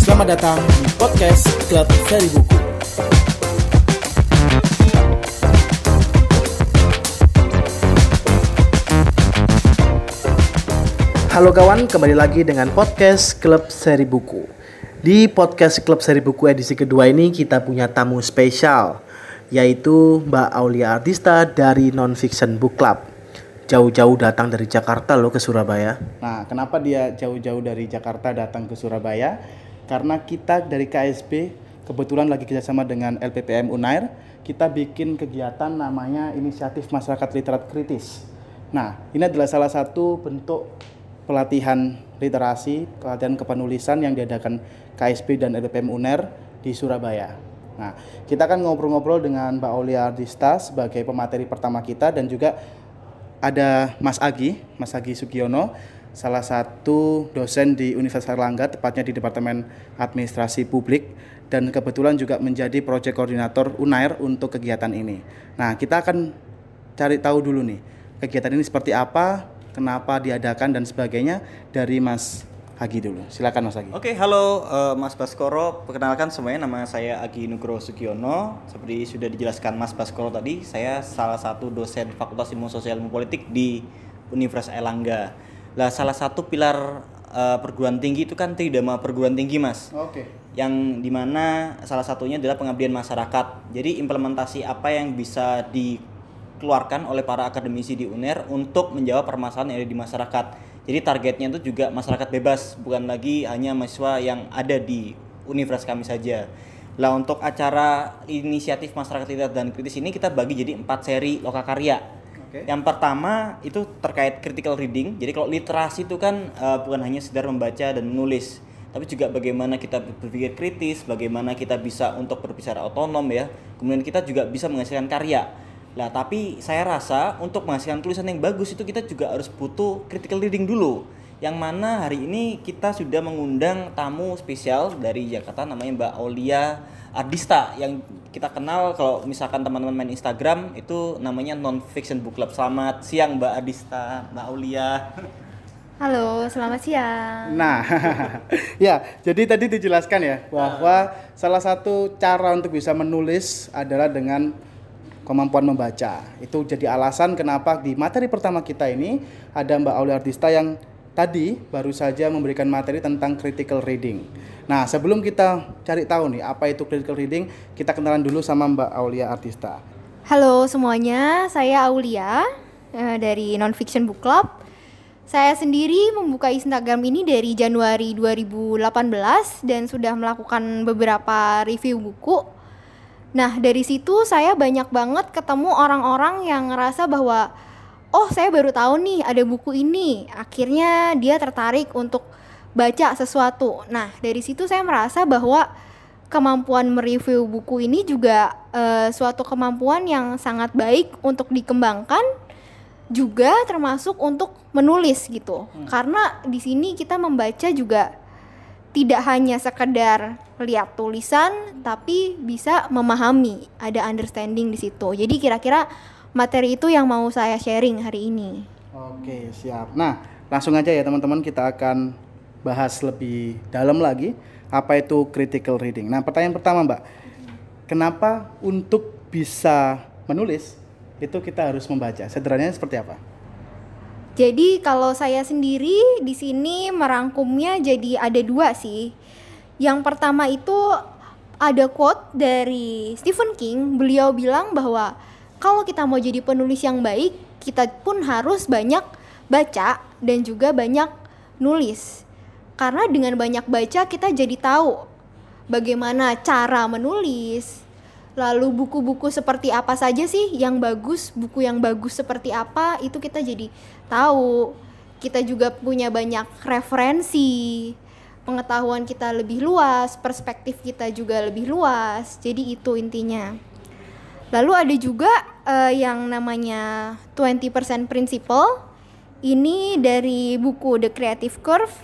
Selamat datang di podcast Klub Seri Buku. Halo kawan, kembali lagi dengan podcast Klub Seri Buku. Di podcast Klub Seri Buku edisi kedua ini kita punya tamu spesial, yaitu Mbak Aulia Artista dari Nonfiction Book Club. Jauh-jauh datang dari Jakarta loh ke Surabaya. Nah, kenapa dia jauh-jauh dari Jakarta datang ke Surabaya? Karena kita dari KSB kebetulan lagi kerjasama dengan LPPM Unair, kita bikin kegiatan namanya Inisiatif Masyarakat Literat Kritis. Nah, ini adalah salah satu bentuk pelatihan literasi, pelatihan kepenulisan yang diadakan KSP dan LPM UNER di Surabaya. Nah, kita akan ngobrol-ngobrol dengan Mbak Aulia Ardista sebagai pemateri pertama kita dan juga ada Mas Agi, Mas Agi Sugiono, salah satu dosen di Universitas Erlangga, tepatnya di Departemen Administrasi Publik dan kebetulan juga menjadi proyek koordinator UNAIR untuk kegiatan ini. Nah, kita akan cari tahu dulu nih, kegiatan ini seperti apa, kenapa diadakan dan sebagainya dari Mas Agi dulu. Silakan Mas Agi. Oke, halo uh, Mas Baskoro. Perkenalkan semuanya nama saya Agi Nugroho Sugiono. Seperti sudah dijelaskan Mas Baskoro tadi, saya salah satu dosen Fakultas Ilmu Sosial Ilmu Politik di Universitas Erlangga. Lah salah satu pilar uh, perguruan tinggi itu kan tridharma perguruan tinggi, Mas. Oke. Yang di mana salah satunya adalah pengabdian masyarakat. Jadi implementasi apa yang bisa dikeluarkan oleh para akademisi di UNER untuk menjawab permasalahan yang ada di masyarakat. Jadi targetnya itu juga masyarakat bebas, bukan lagi hanya mahasiswa yang ada di universitas kami saja. Lah untuk acara inisiatif masyarakat literat dan kritis ini kita bagi jadi empat seri lokakarya. Oke. Yang pertama itu terkait critical reading. Jadi kalau literasi itu kan uh, bukan hanya sekedar membaca dan menulis, tapi juga bagaimana kita berpikir kritis, bagaimana kita bisa untuk berbicara otonom ya. Kemudian kita juga bisa menghasilkan karya. Lah, tapi saya rasa untuk menghasilkan tulisan yang bagus itu kita juga harus butuh critical reading dulu. Yang mana hari ini kita sudah mengundang tamu spesial dari Jakarta namanya Mbak Aulia Ardista yang kita kenal kalau misalkan teman-teman main Instagram itu namanya Non Fiction Book Club. Selamat siang Mbak Ardista, Mbak Aulia. Halo, selamat siang. Nah, ya, jadi tadi dijelaskan ya bahwa salah satu cara untuk bisa menulis adalah dengan kemampuan membaca. Itu jadi alasan kenapa di materi pertama kita ini ada Mbak Aulia Artista yang tadi baru saja memberikan materi tentang critical reading. Nah, sebelum kita cari tahu nih apa itu critical reading, kita kenalan dulu sama Mbak Aulia Artista. Halo semuanya, saya Aulia eh, dari Nonfiction Book Club. Saya sendiri membuka Instagram ini dari Januari 2018 dan sudah melakukan beberapa review buku. Nah, dari situ saya banyak banget ketemu orang-orang yang ngerasa bahwa oh, saya baru tahu nih ada buku ini. Akhirnya dia tertarik untuk baca sesuatu. Nah, dari situ saya merasa bahwa kemampuan mereview buku ini juga eh, suatu kemampuan yang sangat baik untuk dikembangkan juga termasuk untuk menulis gitu. Karena di sini kita membaca juga tidak hanya sekedar lihat tulisan tapi bisa memahami, ada understanding di situ. Jadi kira-kira materi itu yang mau saya sharing hari ini. Oke, siap. Nah, langsung aja ya teman-teman kita akan bahas lebih dalam lagi apa itu critical reading. Nah, pertanyaan pertama, Mbak. Kenapa untuk bisa menulis itu kita harus membaca? Sederhananya seperti apa? Jadi kalau saya sendiri di sini merangkumnya jadi ada dua sih. Yang pertama itu ada quote dari Stephen King. Beliau bilang bahwa kalau kita mau jadi penulis yang baik, kita pun harus banyak baca dan juga banyak nulis. Karena dengan banyak baca kita jadi tahu bagaimana cara menulis. Lalu buku-buku seperti apa saja sih yang bagus, buku yang bagus seperti apa itu kita jadi tahu. Kita juga punya banyak referensi. Pengetahuan kita lebih luas, perspektif kita juga lebih luas. Jadi itu intinya. Lalu ada juga eh, yang namanya 20% Principle. Ini dari buku The Creative Curve.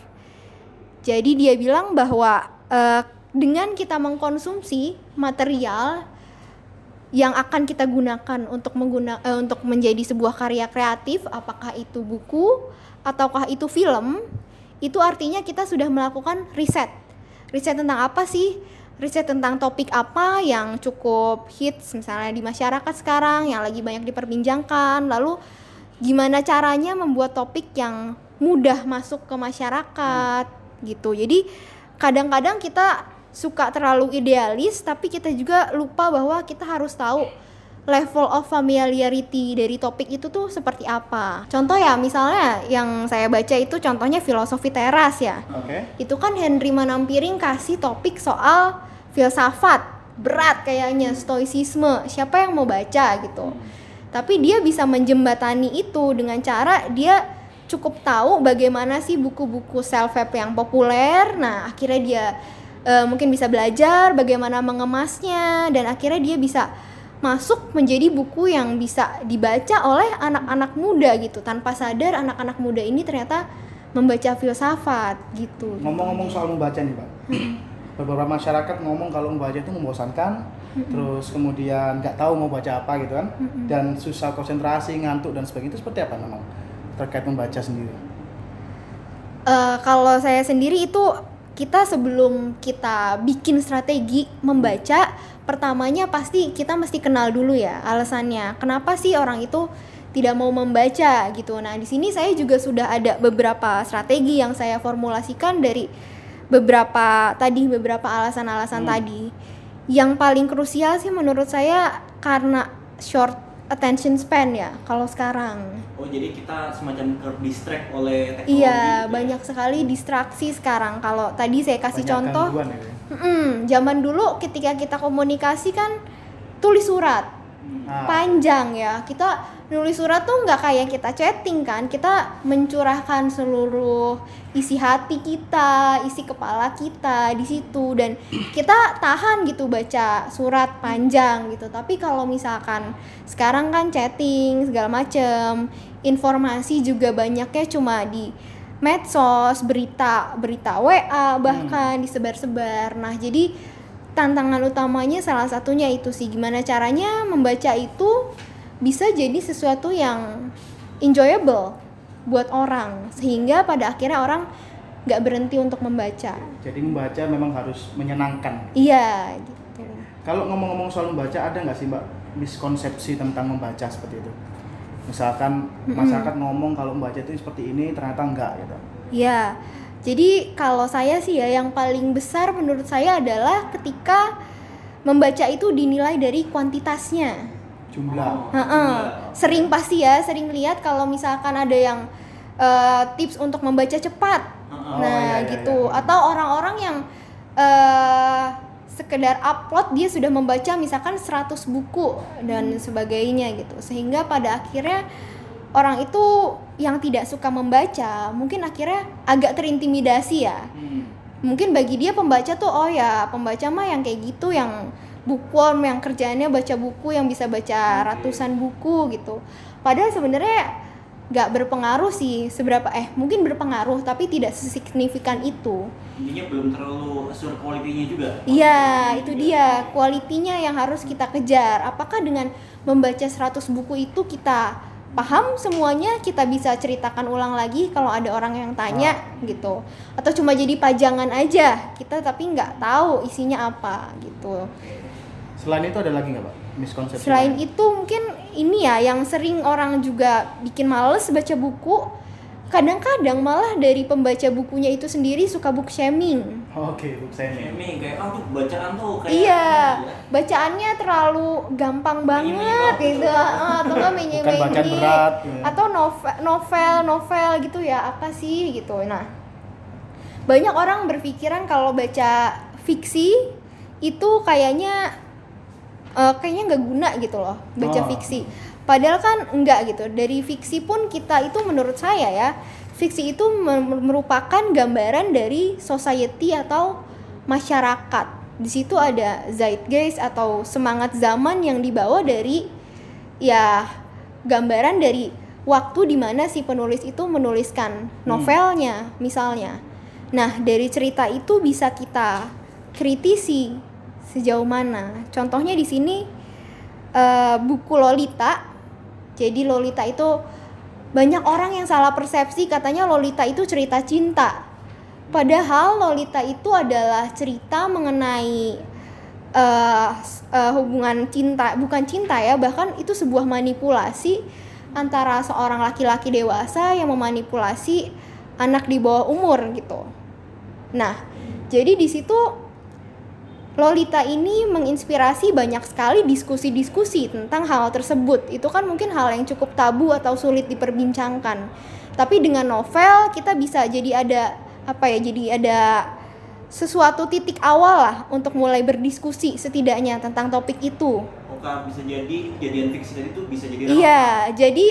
Jadi dia bilang bahwa eh, dengan kita mengkonsumsi material yang akan kita gunakan untuk mengguna eh, untuk menjadi sebuah karya kreatif apakah itu buku ataukah itu film itu artinya kita sudah melakukan riset. Riset tentang apa sih? Riset tentang topik apa yang cukup hits misalnya di masyarakat sekarang yang lagi banyak diperbincangkan. Lalu gimana caranya membuat topik yang mudah masuk ke masyarakat gitu. Jadi kadang-kadang kita suka terlalu idealis tapi kita juga lupa bahwa kita harus tahu level of familiarity dari topik itu tuh seperti apa. Contoh ya misalnya yang saya baca itu contohnya filosofi teras ya. Oke. Okay. Itu kan Henry Manampiring kasih topik soal filsafat berat kayaknya stoicisme. Siapa yang mau baca gitu. Tapi dia bisa menjembatani itu dengan cara dia cukup tahu bagaimana sih buku-buku self help yang populer. Nah, akhirnya dia uh, mungkin bisa belajar bagaimana mengemasnya dan akhirnya dia bisa masuk menjadi buku yang bisa dibaca oleh anak-anak muda gitu tanpa sadar anak-anak muda ini ternyata membaca filsafat gitu. Ngomong-ngomong soal membaca nih, Pak. Beberapa masyarakat ngomong kalau membaca itu membosankan, terus kemudian nggak tahu mau baca apa gitu kan, dan susah konsentrasi, ngantuk dan sebagainya. Itu seperti apa memang terkait membaca sendiri? Uh, kalau saya sendiri itu kita sebelum kita bikin strategi membaca pertamanya pasti kita mesti kenal dulu ya alasannya. Kenapa sih orang itu tidak mau membaca gitu? Nah di sini saya juga sudah ada beberapa strategi yang saya formulasikan dari beberapa tadi beberapa alasan-alasan hmm. tadi. Yang paling krusial sih menurut saya karena short attention span ya kalau sekarang. Oh jadi kita semacam ke distract oleh teknologi. Iya gitu ya? banyak sekali distraksi sekarang. Kalau tadi saya kasih banyak contoh, ya? mm, zaman dulu ketika kita komunikasi kan tulis surat, ah. panjang ya. Kita nulis surat tuh nggak kayak kita chatting kan. Kita mencurahkan seluruh isi hati kita isi kepala kita di situ. Dan kita tahan gitu baca surat panjang gitu. Tapi kalau misalkan sekarang kan chatting segala macem informasi juga banyaknya cuma di medsos berita berita WA bahkan hmm. disebar-sebar. Nah jadi tantangan utamanya salah satunya itu sih. Gimana caranya membaca itu bisa jadi sesuatu yang enjoyable buat orang sehingga pada akhirnya orang nggak berhenti untuk membaca. Jadi membaca memang harus menyenangkan. Iya. Gitu. Kalau ngomong-ngomong soal membaca ada nggak sih mbak miskonsepsi tentang membaca seperti itu? Misalkan mm-hmm. masyarakat ngomong kalau membaca itu seperti ini ternyata enggak gitu. Iya. Jadi kalau saya sih ya yang paling besar menurut saya adalah ketika membaca itu dinilai dari kuantitasnya jumlah. Uh-uh. Sering pasti ya, sering lihat kalau misalkan ada yang uh, tips untuk membaca cepat. Oh, nah, iya, iya, gitu. Iya. Atau orang-orang yang uh, sekedar upload dia sudah membaca misalkan 100 buku dan hmm. sebagainya gitu. Sehingga pada akhirnya orang itu yang tidak suka membaca mungkin akhirnya agak terintimidasi ya. Hmm. Mungkin bagi dia pembaca tuh oh ya, pembaca mah yang kayak gitu yang bookworm yang kerjaannya baca buku yang bisa baca ratusan buku gitu. Padahal sebenarnya nggak berpengaruh sih seberapa eh mungkin berpengaruh tapi tidak sesignifikan itu. Intinya belum terlalu assure kualitinya juga. Iya itu dia. Kualitinya yang harus kita kejar. Apakah dengan membaca 100 buku itu kita paham semuanya kita bisa ceritakan ulang lagi kalau ada orang yang tanya ah. gitu. Atau cuma jadi pajangan aja kita tapi nggak tahu isinya apa gitu Selain itu ada lagi nggak pak miskonsepsi? Selain itu mungkin ini ya yang sering orang juga bikin males baca buku. Kadang-kadang malah dari pembaca bukunya itu sendiri suka book shaming. Oh, Oke, okay, book shaming. Shaming kayak ah tuh bacaan tuh kayak Iya, ya. bacaannya terlalu gampang banget gitu. Ah, atau nggak menye bacaan berat. Ya. Atau novel, novel, novel gitu ya apa sih gitu. Nah, banyak orang berpikiran kalau baca fiksi itu kayaknya uh, kayaknya nggak guna gitu loh baca oh. fiksi padahal kan enggak gitu dari fiksi pun kita itu menurut saya ya fiksi itu merupakan gambaran dari society atau masyarakat di situ ada zeitgeist atau semangat zaman yang dibawa dari ya gambaran dari waktu di mana si penulis itu menuliskan hmm. novelnya hmm. misalnya nah dari cerita itu bisa kita kritisi sejauh mana. Contohnya di sini eh, buku Lolita. Jadi Lolita itu banyak orang yang salah persepsi katanya Lolita itu cerita cinta. Padahal Lolita itu adalah cerita mengenai s- eh, hubungan cinta, bukan cinta ya, bahkan itu sebuah manipulasi antara seorang laki-laki dewasa yang memanipulasi anak di bawah umur gitu. Nah, jadi di situ Lolita ini menginspirasi banyak sekali diskusi-diskusi tentang hal tersebut. Itu kan mungkin hal yang cukup tabu atau sulit diperbincangkan. Tapi dengan novel kita bisa jadi ada apa ya? Jadi ada sesuatu titik awal lah untuk mulai berdiskusi setidaknya tentang topik itu. Oka bisa jadi kejadian fiksi tadi itu bisa jadi Iya, jadi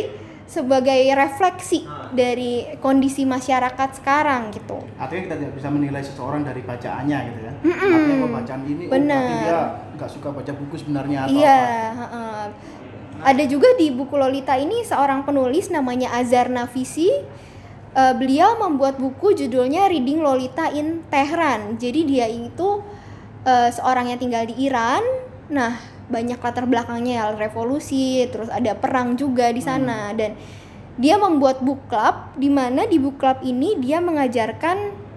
sebagai refleksi dari kondisi masyarakat sekarang gitu. Artinya kita tidak bisa menilai seseorang dari bacaannya gitu ya. Artinya kalau bacaan ini oh, Bener. berarti dia nggak suka baca buku sebenarnya atau Iya, apa. heeh. ada juga di buku Lolita ini seorang penulis namanya Azhar Nafisi. Eh, beliau membuat buku judulnya Reading Lolita in Tehran. Jadi dia itu eh, seorang yang tinggal di Iran. Nah, banyak latar belakangnya ya revolusi, terus ada perang juga di sana. Dan dia membuat book club di mana di book club ini dia mengajarkan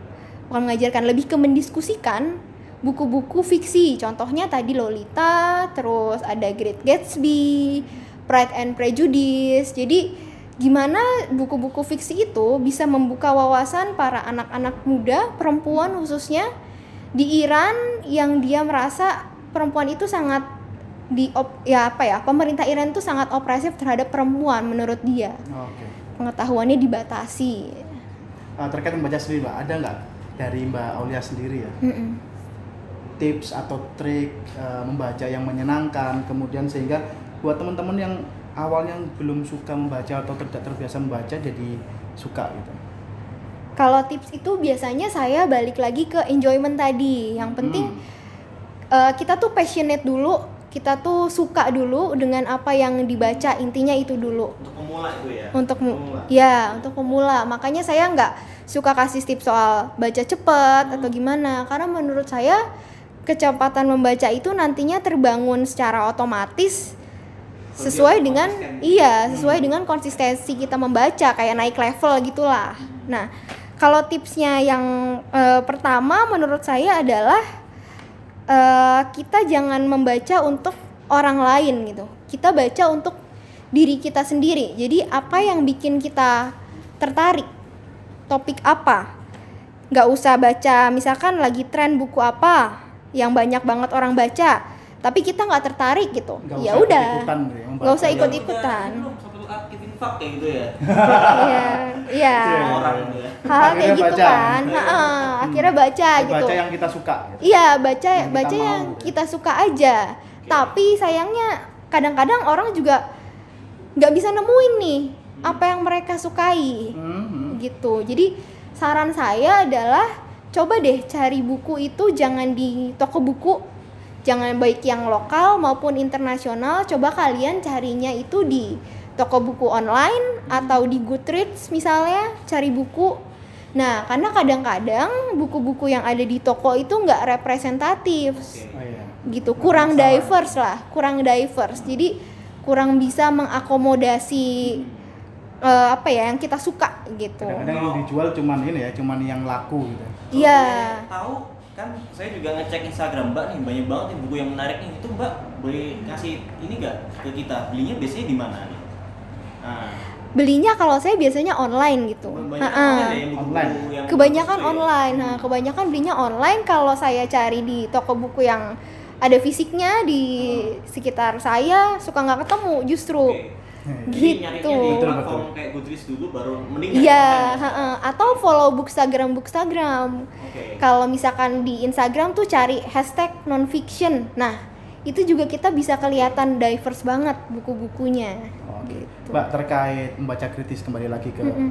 bukan mengajarkan lebih ke mendiskusikan buku-buku fiksi. Contohnya tadi Lolita terus ada Great Gatsby Pride and Prejudice. Jadi gimana buku-buku fiksi itu bisa membuka wawasan para anak-anak muda perempuan khususnya di Iran yang dia merasa perempuan itu sangat di op- ya apa ya pemerintah Iran itu sangat opresif terhadap perempuan menurut dia Oke. pengetahuannya dibatasi Eh, terkait membaca sendiri mbak, ada nggak dari mbak Aulia sendiri ya Mm-mm. tips atau trik eh, membaca yang menyenangkan, kemudian sehingga buat teman-teman yang awalnya belum suka membaca atau tidak terbiasa membaca jadi suka gitu. Kalau tips itu biasanya saya balik lagi ke enjoyment tadi. Yang penting Hmm. eh, kita tuh passionate dulu, kita tuh suka dulu dengan apa yang dibaca. Intinya itu dulu. untuk pemula itu ya. Untuk mu- Pemula. ya, untuk pemula. Makanya saya nggak suka kasih tips soal baca cepet atau gimana. Karena menurut saya kecepatan membaca itu nantinya terbangun secara otomatis sesuai Lebih dengan iya sesuai dengan konsistensi kita membaca kayak naik level gitulah. Nah kalau tipsnya yang eh, pertama menurut saya adalah eh, kita jangan membaca untuk orang lain gitu. Kita baca untuk diri kita sendiri. Jadi apa yang bikin kita tertarik? Topik apa? Nggak usah baca misalkan lagi tren buku apa yang banyak banget orang baca, tapi kita nggak tertarik gitu. Ya udah. Nggak usah Nggak ikut-ikutan. Infak kayak gitu ya. Iya, iya. Semua orang gitu ya. Hal kayak gitu baca. kan. Heeh, akhirnya baca gitu. Baca yang kita suka. Gitu. Iya, baca Yang kita baca mau, yang gitu. kita suka aja. Tapi sayangnya kadang-kadang orang juga nggak bisa nemuin nih apa yang mereka sukai Hmm, gitu. Jadi saran saya adalah coba deh cari buku itu jangan di toko buku, jangan baik yang lokal maupun internasional. Coba kalian carinya itu di toko buku online atau di Goodreads misalnya cari buku. Nah, karena kadang-kadang buku-buku yang ada di toko itu nggak representatif Oh, iya. gitu kurang Masalah. diverse lah kurang diverse jadi kurang bisa mengakomodasi eh, apa ya yang kita suka gitu Kadang-kadang yang dijual cuman ini ya, cuman yang laku gitu. iya boleh Tahu kan saya juga ngecek Instagram Mbak nih banyak banget nih buku yang menarik nih. Itu Mbak boleh kasih ini nggak ke kita? Belinya biasanya di mana nih? Nah, belinya kalau saya biasanya online gitu online ya yang buku-buku Online. yang kebanyakan ya? online nah kebanyakan belinya online kalau saya cari di toko buku yang ada fisiknya di sekitar saya suka nggak ketemu justru Oke. Jadi Gitu. nyarinya di Betul, platform betul. kayak Goodreads dulu baru mending Iya, online ya? atau follow bookstagram bookstagram. Oke. Kalau misalkan di Instagram tuh cari hashtag nonfiction. Nah, itu juga kita bisa kelihatan diverse banget buku-bukunya. Gitu. Mbak terkait membaca kritis kembali lagi ke Mm-mm.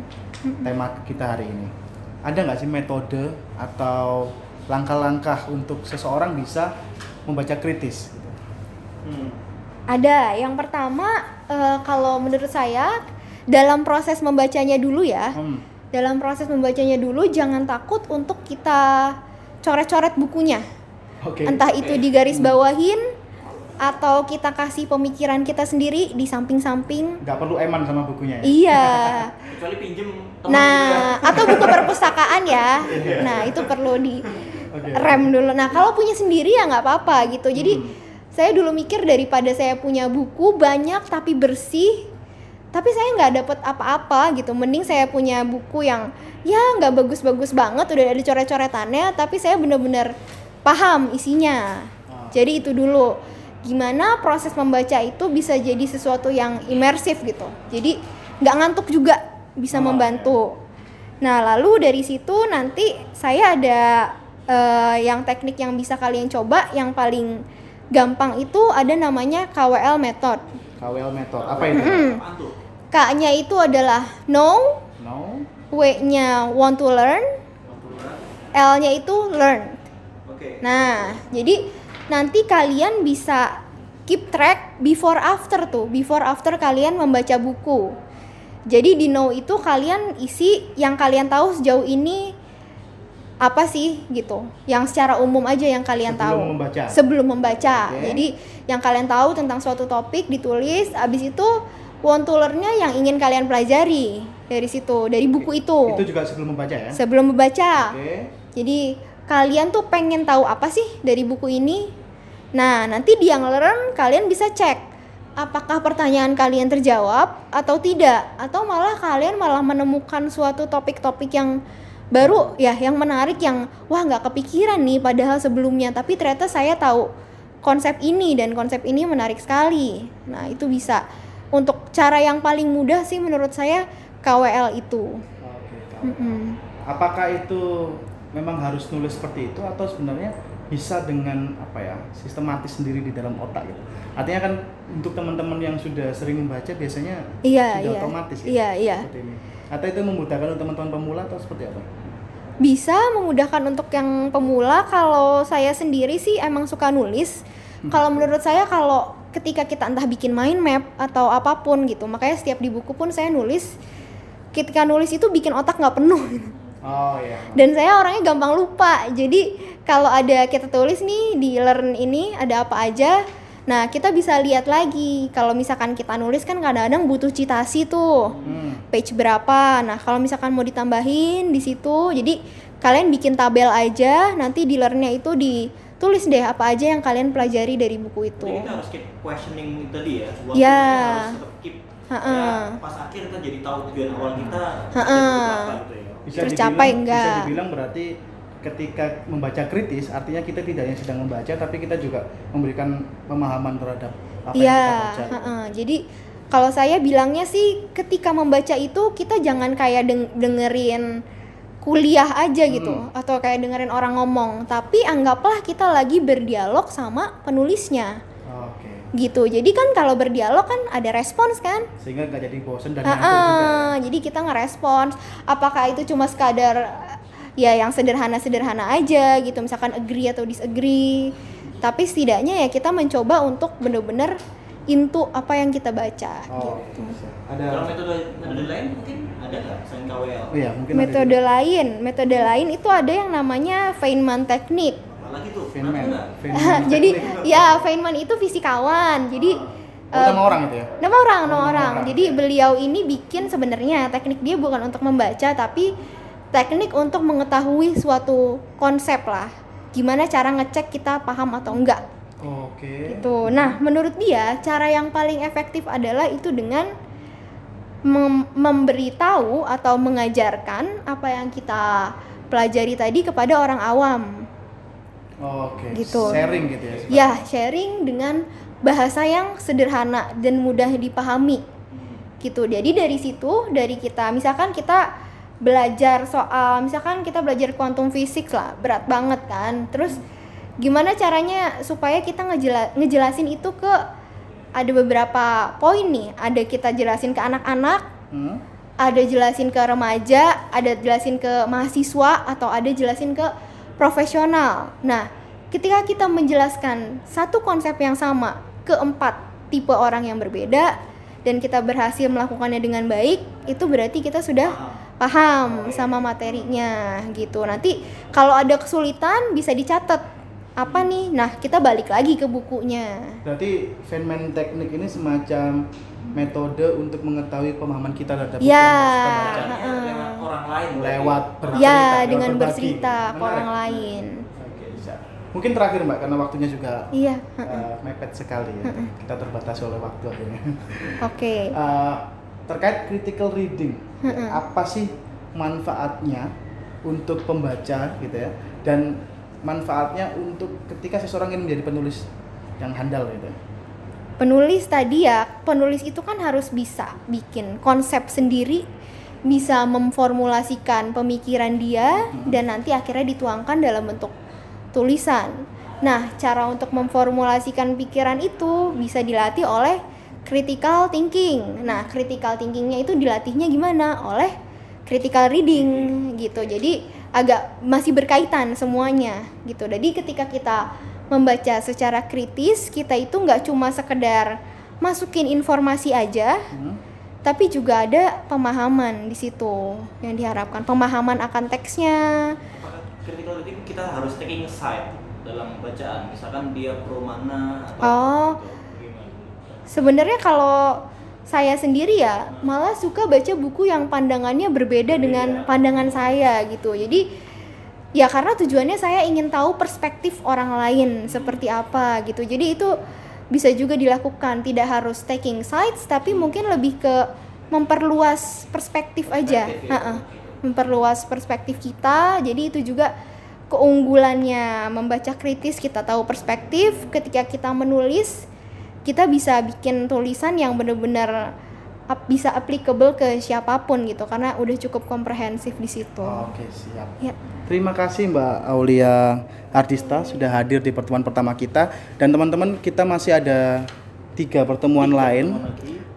tema kita hari ini. Ada nggak sih metode atau langkah-langkah untuk seseorang bisa membaca kritis? Gitu? Hmm. Ada. Yang pertama, eh, kalau menurut saya dalam proses membacanya dulu ya. Hmm. Dalam proses membacanya dulu jangan takut untuk kita coret-coret bukunya. Oke. Entah itu digaris bawahin atau kita kasih pemikiran kita sendiri di samping-samping. Nggak perlu eman sama bukunya ya. Iya. Kecuali pinjem teman Nah, atau buku perpustakaan ya. Nah, itu perlu di Oke. rem dulu. Nah, kalau punya sendiri ya nggak apa-apa gitu. Jadi Hmm. saya dulu mikir daripada saya punya buku banyak tapi bersih, tapi saya nggak dapet apa-apa gitu. Mending saya punya buku yang ya nggak bagus-bagus banget, udah ada coret-coretannya, tapi saya bener-bener paham isinya. Ah. Jadi itu dulu. Gimana proses membaca itu bisa jadi sesuatu yang imersif gitu. Jadi nggak ngantuk juga, bisa Oh, membantu. Nah, lalu dari situ nanti saya ada eh, yang teknik yang bisa kalian coba, yang paling gampang itu ada namanya KWL method. KWL method. Apa itu? Tuh? K-nya itu adalah know, No. W-nya want to learn, L-nya itu learn. Oke. Nah, jadi nanti kalian bisa keep track before after tuh, before after kalian membaca buku. Jadi di know itu kalian isi yang kalian tahu sejauh ini apa sih gitu. Yang secara umum aja yang kalian Sebelum tahu. membaca. Sebelum membaca. Oke. Jadi yang kalian tahu tentang suatu topik ditulis, abis itu want to learn-nya yang ingin kalian pelajari dari situ, dari buku itu. Itu juga sebelum membaca ya? Sebelum membaca. Oke. Jadi kalian tuh pengen tahu apa sih dari buku ini? Nah, nanti di yang learn kalian bisa cek apakah pertanyaan kalian terjawab atau tidak atau malah kalian malah menemukan suatu topik-topik yang baru ya yang menarik yang wah nggak kepikiran nih padahal sebelumnya tapi ternyata saya tahu konsep ini dan konsep ini menarik sekali. Nah, itu bisa untuk cara yang paling mudah sih menurut saya KWL itu. Oke. Mm-mm. Apakah itu memang harus nulis seperti itu atau sebenarnya bisa dengan apa ya sistematis sendiri di dalam otak gitu? Artinya kan untuk teman-teman yang sudah sering membaca biasanya Iya, sudah iya. otomatis ya. Iya, iya. Seperti ini. Atau itu memudahkan untuk teman-teman pemula atau seperti apa? bisa memudahkan untuk yang pemula kalau saya sendiri sih emang suka nulis kalau menurut saya kalau ketika kita entah bikin mind map atau apa pun gitu makanya setiap di buku pun saya nulis ketika nulis itu bikin otak nggak penuh Oh iya. dan saya orangnya gampang lupa jadi kalau ada kita tulis nih di learn ini ada apa aja nah kita bisa lihat lagi kalau misalkan kita nulis kan kadang-kadang butuh citasi tuh Hmm. page berapa. Nah, kalau misalkan mau ditambahin di situ, jadi kalian bikin tabel aja, nanti di learn-nya itu ditulis deh apa aja yang kalian pelajari dari buku itu. Jadi kita harus keep questioning tadi ya. Waktu Ya. harus tetap keep. Ha-ha. Ya, pas akhir kita jadi tahu tujuan awal kita. Gitu ya. Bisa Tercapai dibilang, enggak? Bisa dibilang berarti ketika membaca kritis artinya kita tidak hanya sedang membaca tapi kita juga memberikan pemahaman terhadap apa yang Iya, kita baca. ha-ha. jadi kalau saya bilangnya sih ketika membaca itu kita jangan kayak deng- dengerin kuliah aja gitu Hmm. atau kayak dengerin orang ngomong, tapi anggaplah kita lagi berdialog sama penulisnya. Gitu. Jadi kan kalau berdialog kan ada respons kan? Sehingga nggak jadi bosan dan ya. ah, jadi kita ngerespons apakah itu cuma sekadar ya yang sederhana-sederhana aja gitu misalkan agree atau disagree tapi setidaknya ya kita mencoba untuk bener-bener into apa yang kita baca Oh, gitu. Kalau Ada metode metode lain mungkin ada nggak selain KWL? Oh iya, mungkin metode ada. lain metode lain itu ada yang namanya Feynman technique Apalagi tuh? Feynman. Jadi ya Feynman itu fisikawan jadi Oh, eh, nama orang itu ya? Nama orang, Oh, nama nama orang. orang. Jadi beliau ini bikin sebenarnya teknik dia bukan untuk membaca tapi teknik untuk mengetahui suatu konsep lah. Gimana cara ngecek kita paham atau enggak Oke. gitu. Nah, menurut dia cara yang paling efektif adalah itu dengan mem- memberitahu atau mengajarkan apa yang kita pelajari tadi kepada orang awam. Oke. Gitu. Sharing gitu ya. Ya, sharing dengan bahasa yang sederhana dan mudah dipahami. Gitu. Jadi dari situ, dari kita, misalkan kita belajar soal, misalkan kita belajar quantum physics lah, berat banget kan. Terus gimana caranya supaya kita ngejela- ngejelasin itu ke ada beberapa poin nih. Ada kita jelasin ke anak-anak, Hmm? ada jelasin ke remaja, ada jelasin ke mahasiswa atau ada jelasin ke profesional. Nah, ketika kita menjelaskan satu konsep yang sama ke empat tipe orang yang berbeda dan kita berhasil melakukannya dengan baik, itu berarti kita sudah paham sama materinya gitu. Nanti kalau ada kesulitan bisa dicatat apa nih nah kita balik lagi ke bukunya Berarti Feynman teknik ini semacam metode untuk mengetahui pemahaman kita terhadap Ya, yang kita baca. Lewat orang lain lewat bercerita, ya dengan berbagi. bercerita ke orang lain Oke, bisa. Mungkin terakhir Mbak karena waktunya juga iya uh, mepet sekali ya. Kita terbatas oleh waktu akhirnya. oke Uh, terkait critical reading, apa sih manfaatnya untuk pembaca gitu ya? Dan manfaatnya untuk ketika seseorang ingin menjadi penulis yang handal gitu. penulis tadi ya penulis itu kan harus bisa bikin konsep sendiri bisa memformulasikan pemikiran dia dan nanti akhirnya dituangkan dalam bentuk tulisan. Nah cara untuk memformulasikan pikiran itu bisa dilatih oleh critical thinking. Nah critical thinkingnya itu dilatihnya gimana? Oleh critical reading gitu. Jadi agak masih berkaitan semuanya gitu. Jadi ketika kita membaca secara kritis kita itu nggak cuma sekedar masukin informasi aja Hmm? Tapi juga ada pemahaman di situ yang diharapkan pemahaman akan teksnya. Critical reading kita harus taking side dalam bacaan? Misalkan dia pro mana atau Oh. sebenarnya kalau saya sendiri ya malah suka baca buku yang pandangannya berbeda. dengan pandangan saya gitu. Jadi ya karena tujuannya saya ingin tahu perspektif orang lain seperti apa gitu. Jadi itu bisa juga dilakukan tidak harus taking sides tapi mungkin lebih ke memperluas perspektif aja. Perspektif oke. memperluas perspektif kita jadi itu juga keunggulannya membaca kritis kita tahu perspektif. Ketika kita menulis kita bisa bikin tulisan yang benar-benar ap- bisa applicable ke siapa pun gitu karena udah cukup komprehensif di situ. Oke, siap. Ya. Terima kasih Mbak Aulia Artista sudah hadir di pertemuan pertama kita dan teman-teman kita masih ada tiga pertemuan lain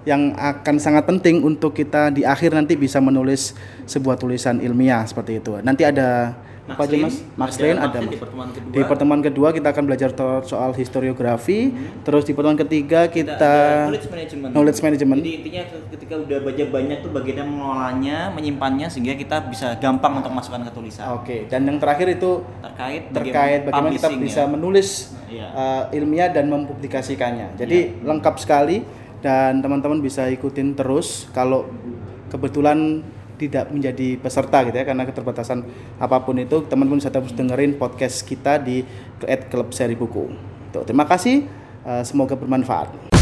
yang akan sangat penting untuk kita di akhir nanti bisa menulis sebuah tulisan ilmiah seperti itu. Nanti ada apa aja Mas? Max ada. Di pertemuan kedua Di pertemuan kedua kita akan belajar soal historiografi, terus di pertemuan ketiga kita kita knowledge management. knowledge management. Jadi intinya ketika udah baca banyak tuh bagaimana mengelolanya, menyimpannya sehingga kita bisa gampang untuk masukkan ke tulisan. Oke, dan yang terakhir itu Terkait terkait bagaimana kita publishing bisa ya. menulis Iya. uh, ilmiah dan mempublikasikannya. Jadi lengkap sekali dan teman-teman bisa ikutin terus kalau kebetulan tidak menjadi peserta gitu ya karena keterbatasan apa pun itu teman-teman bisa terus dengerin podcast kita di at Klub Seri Buku. Terima kasih uh, semoga bermanfaat.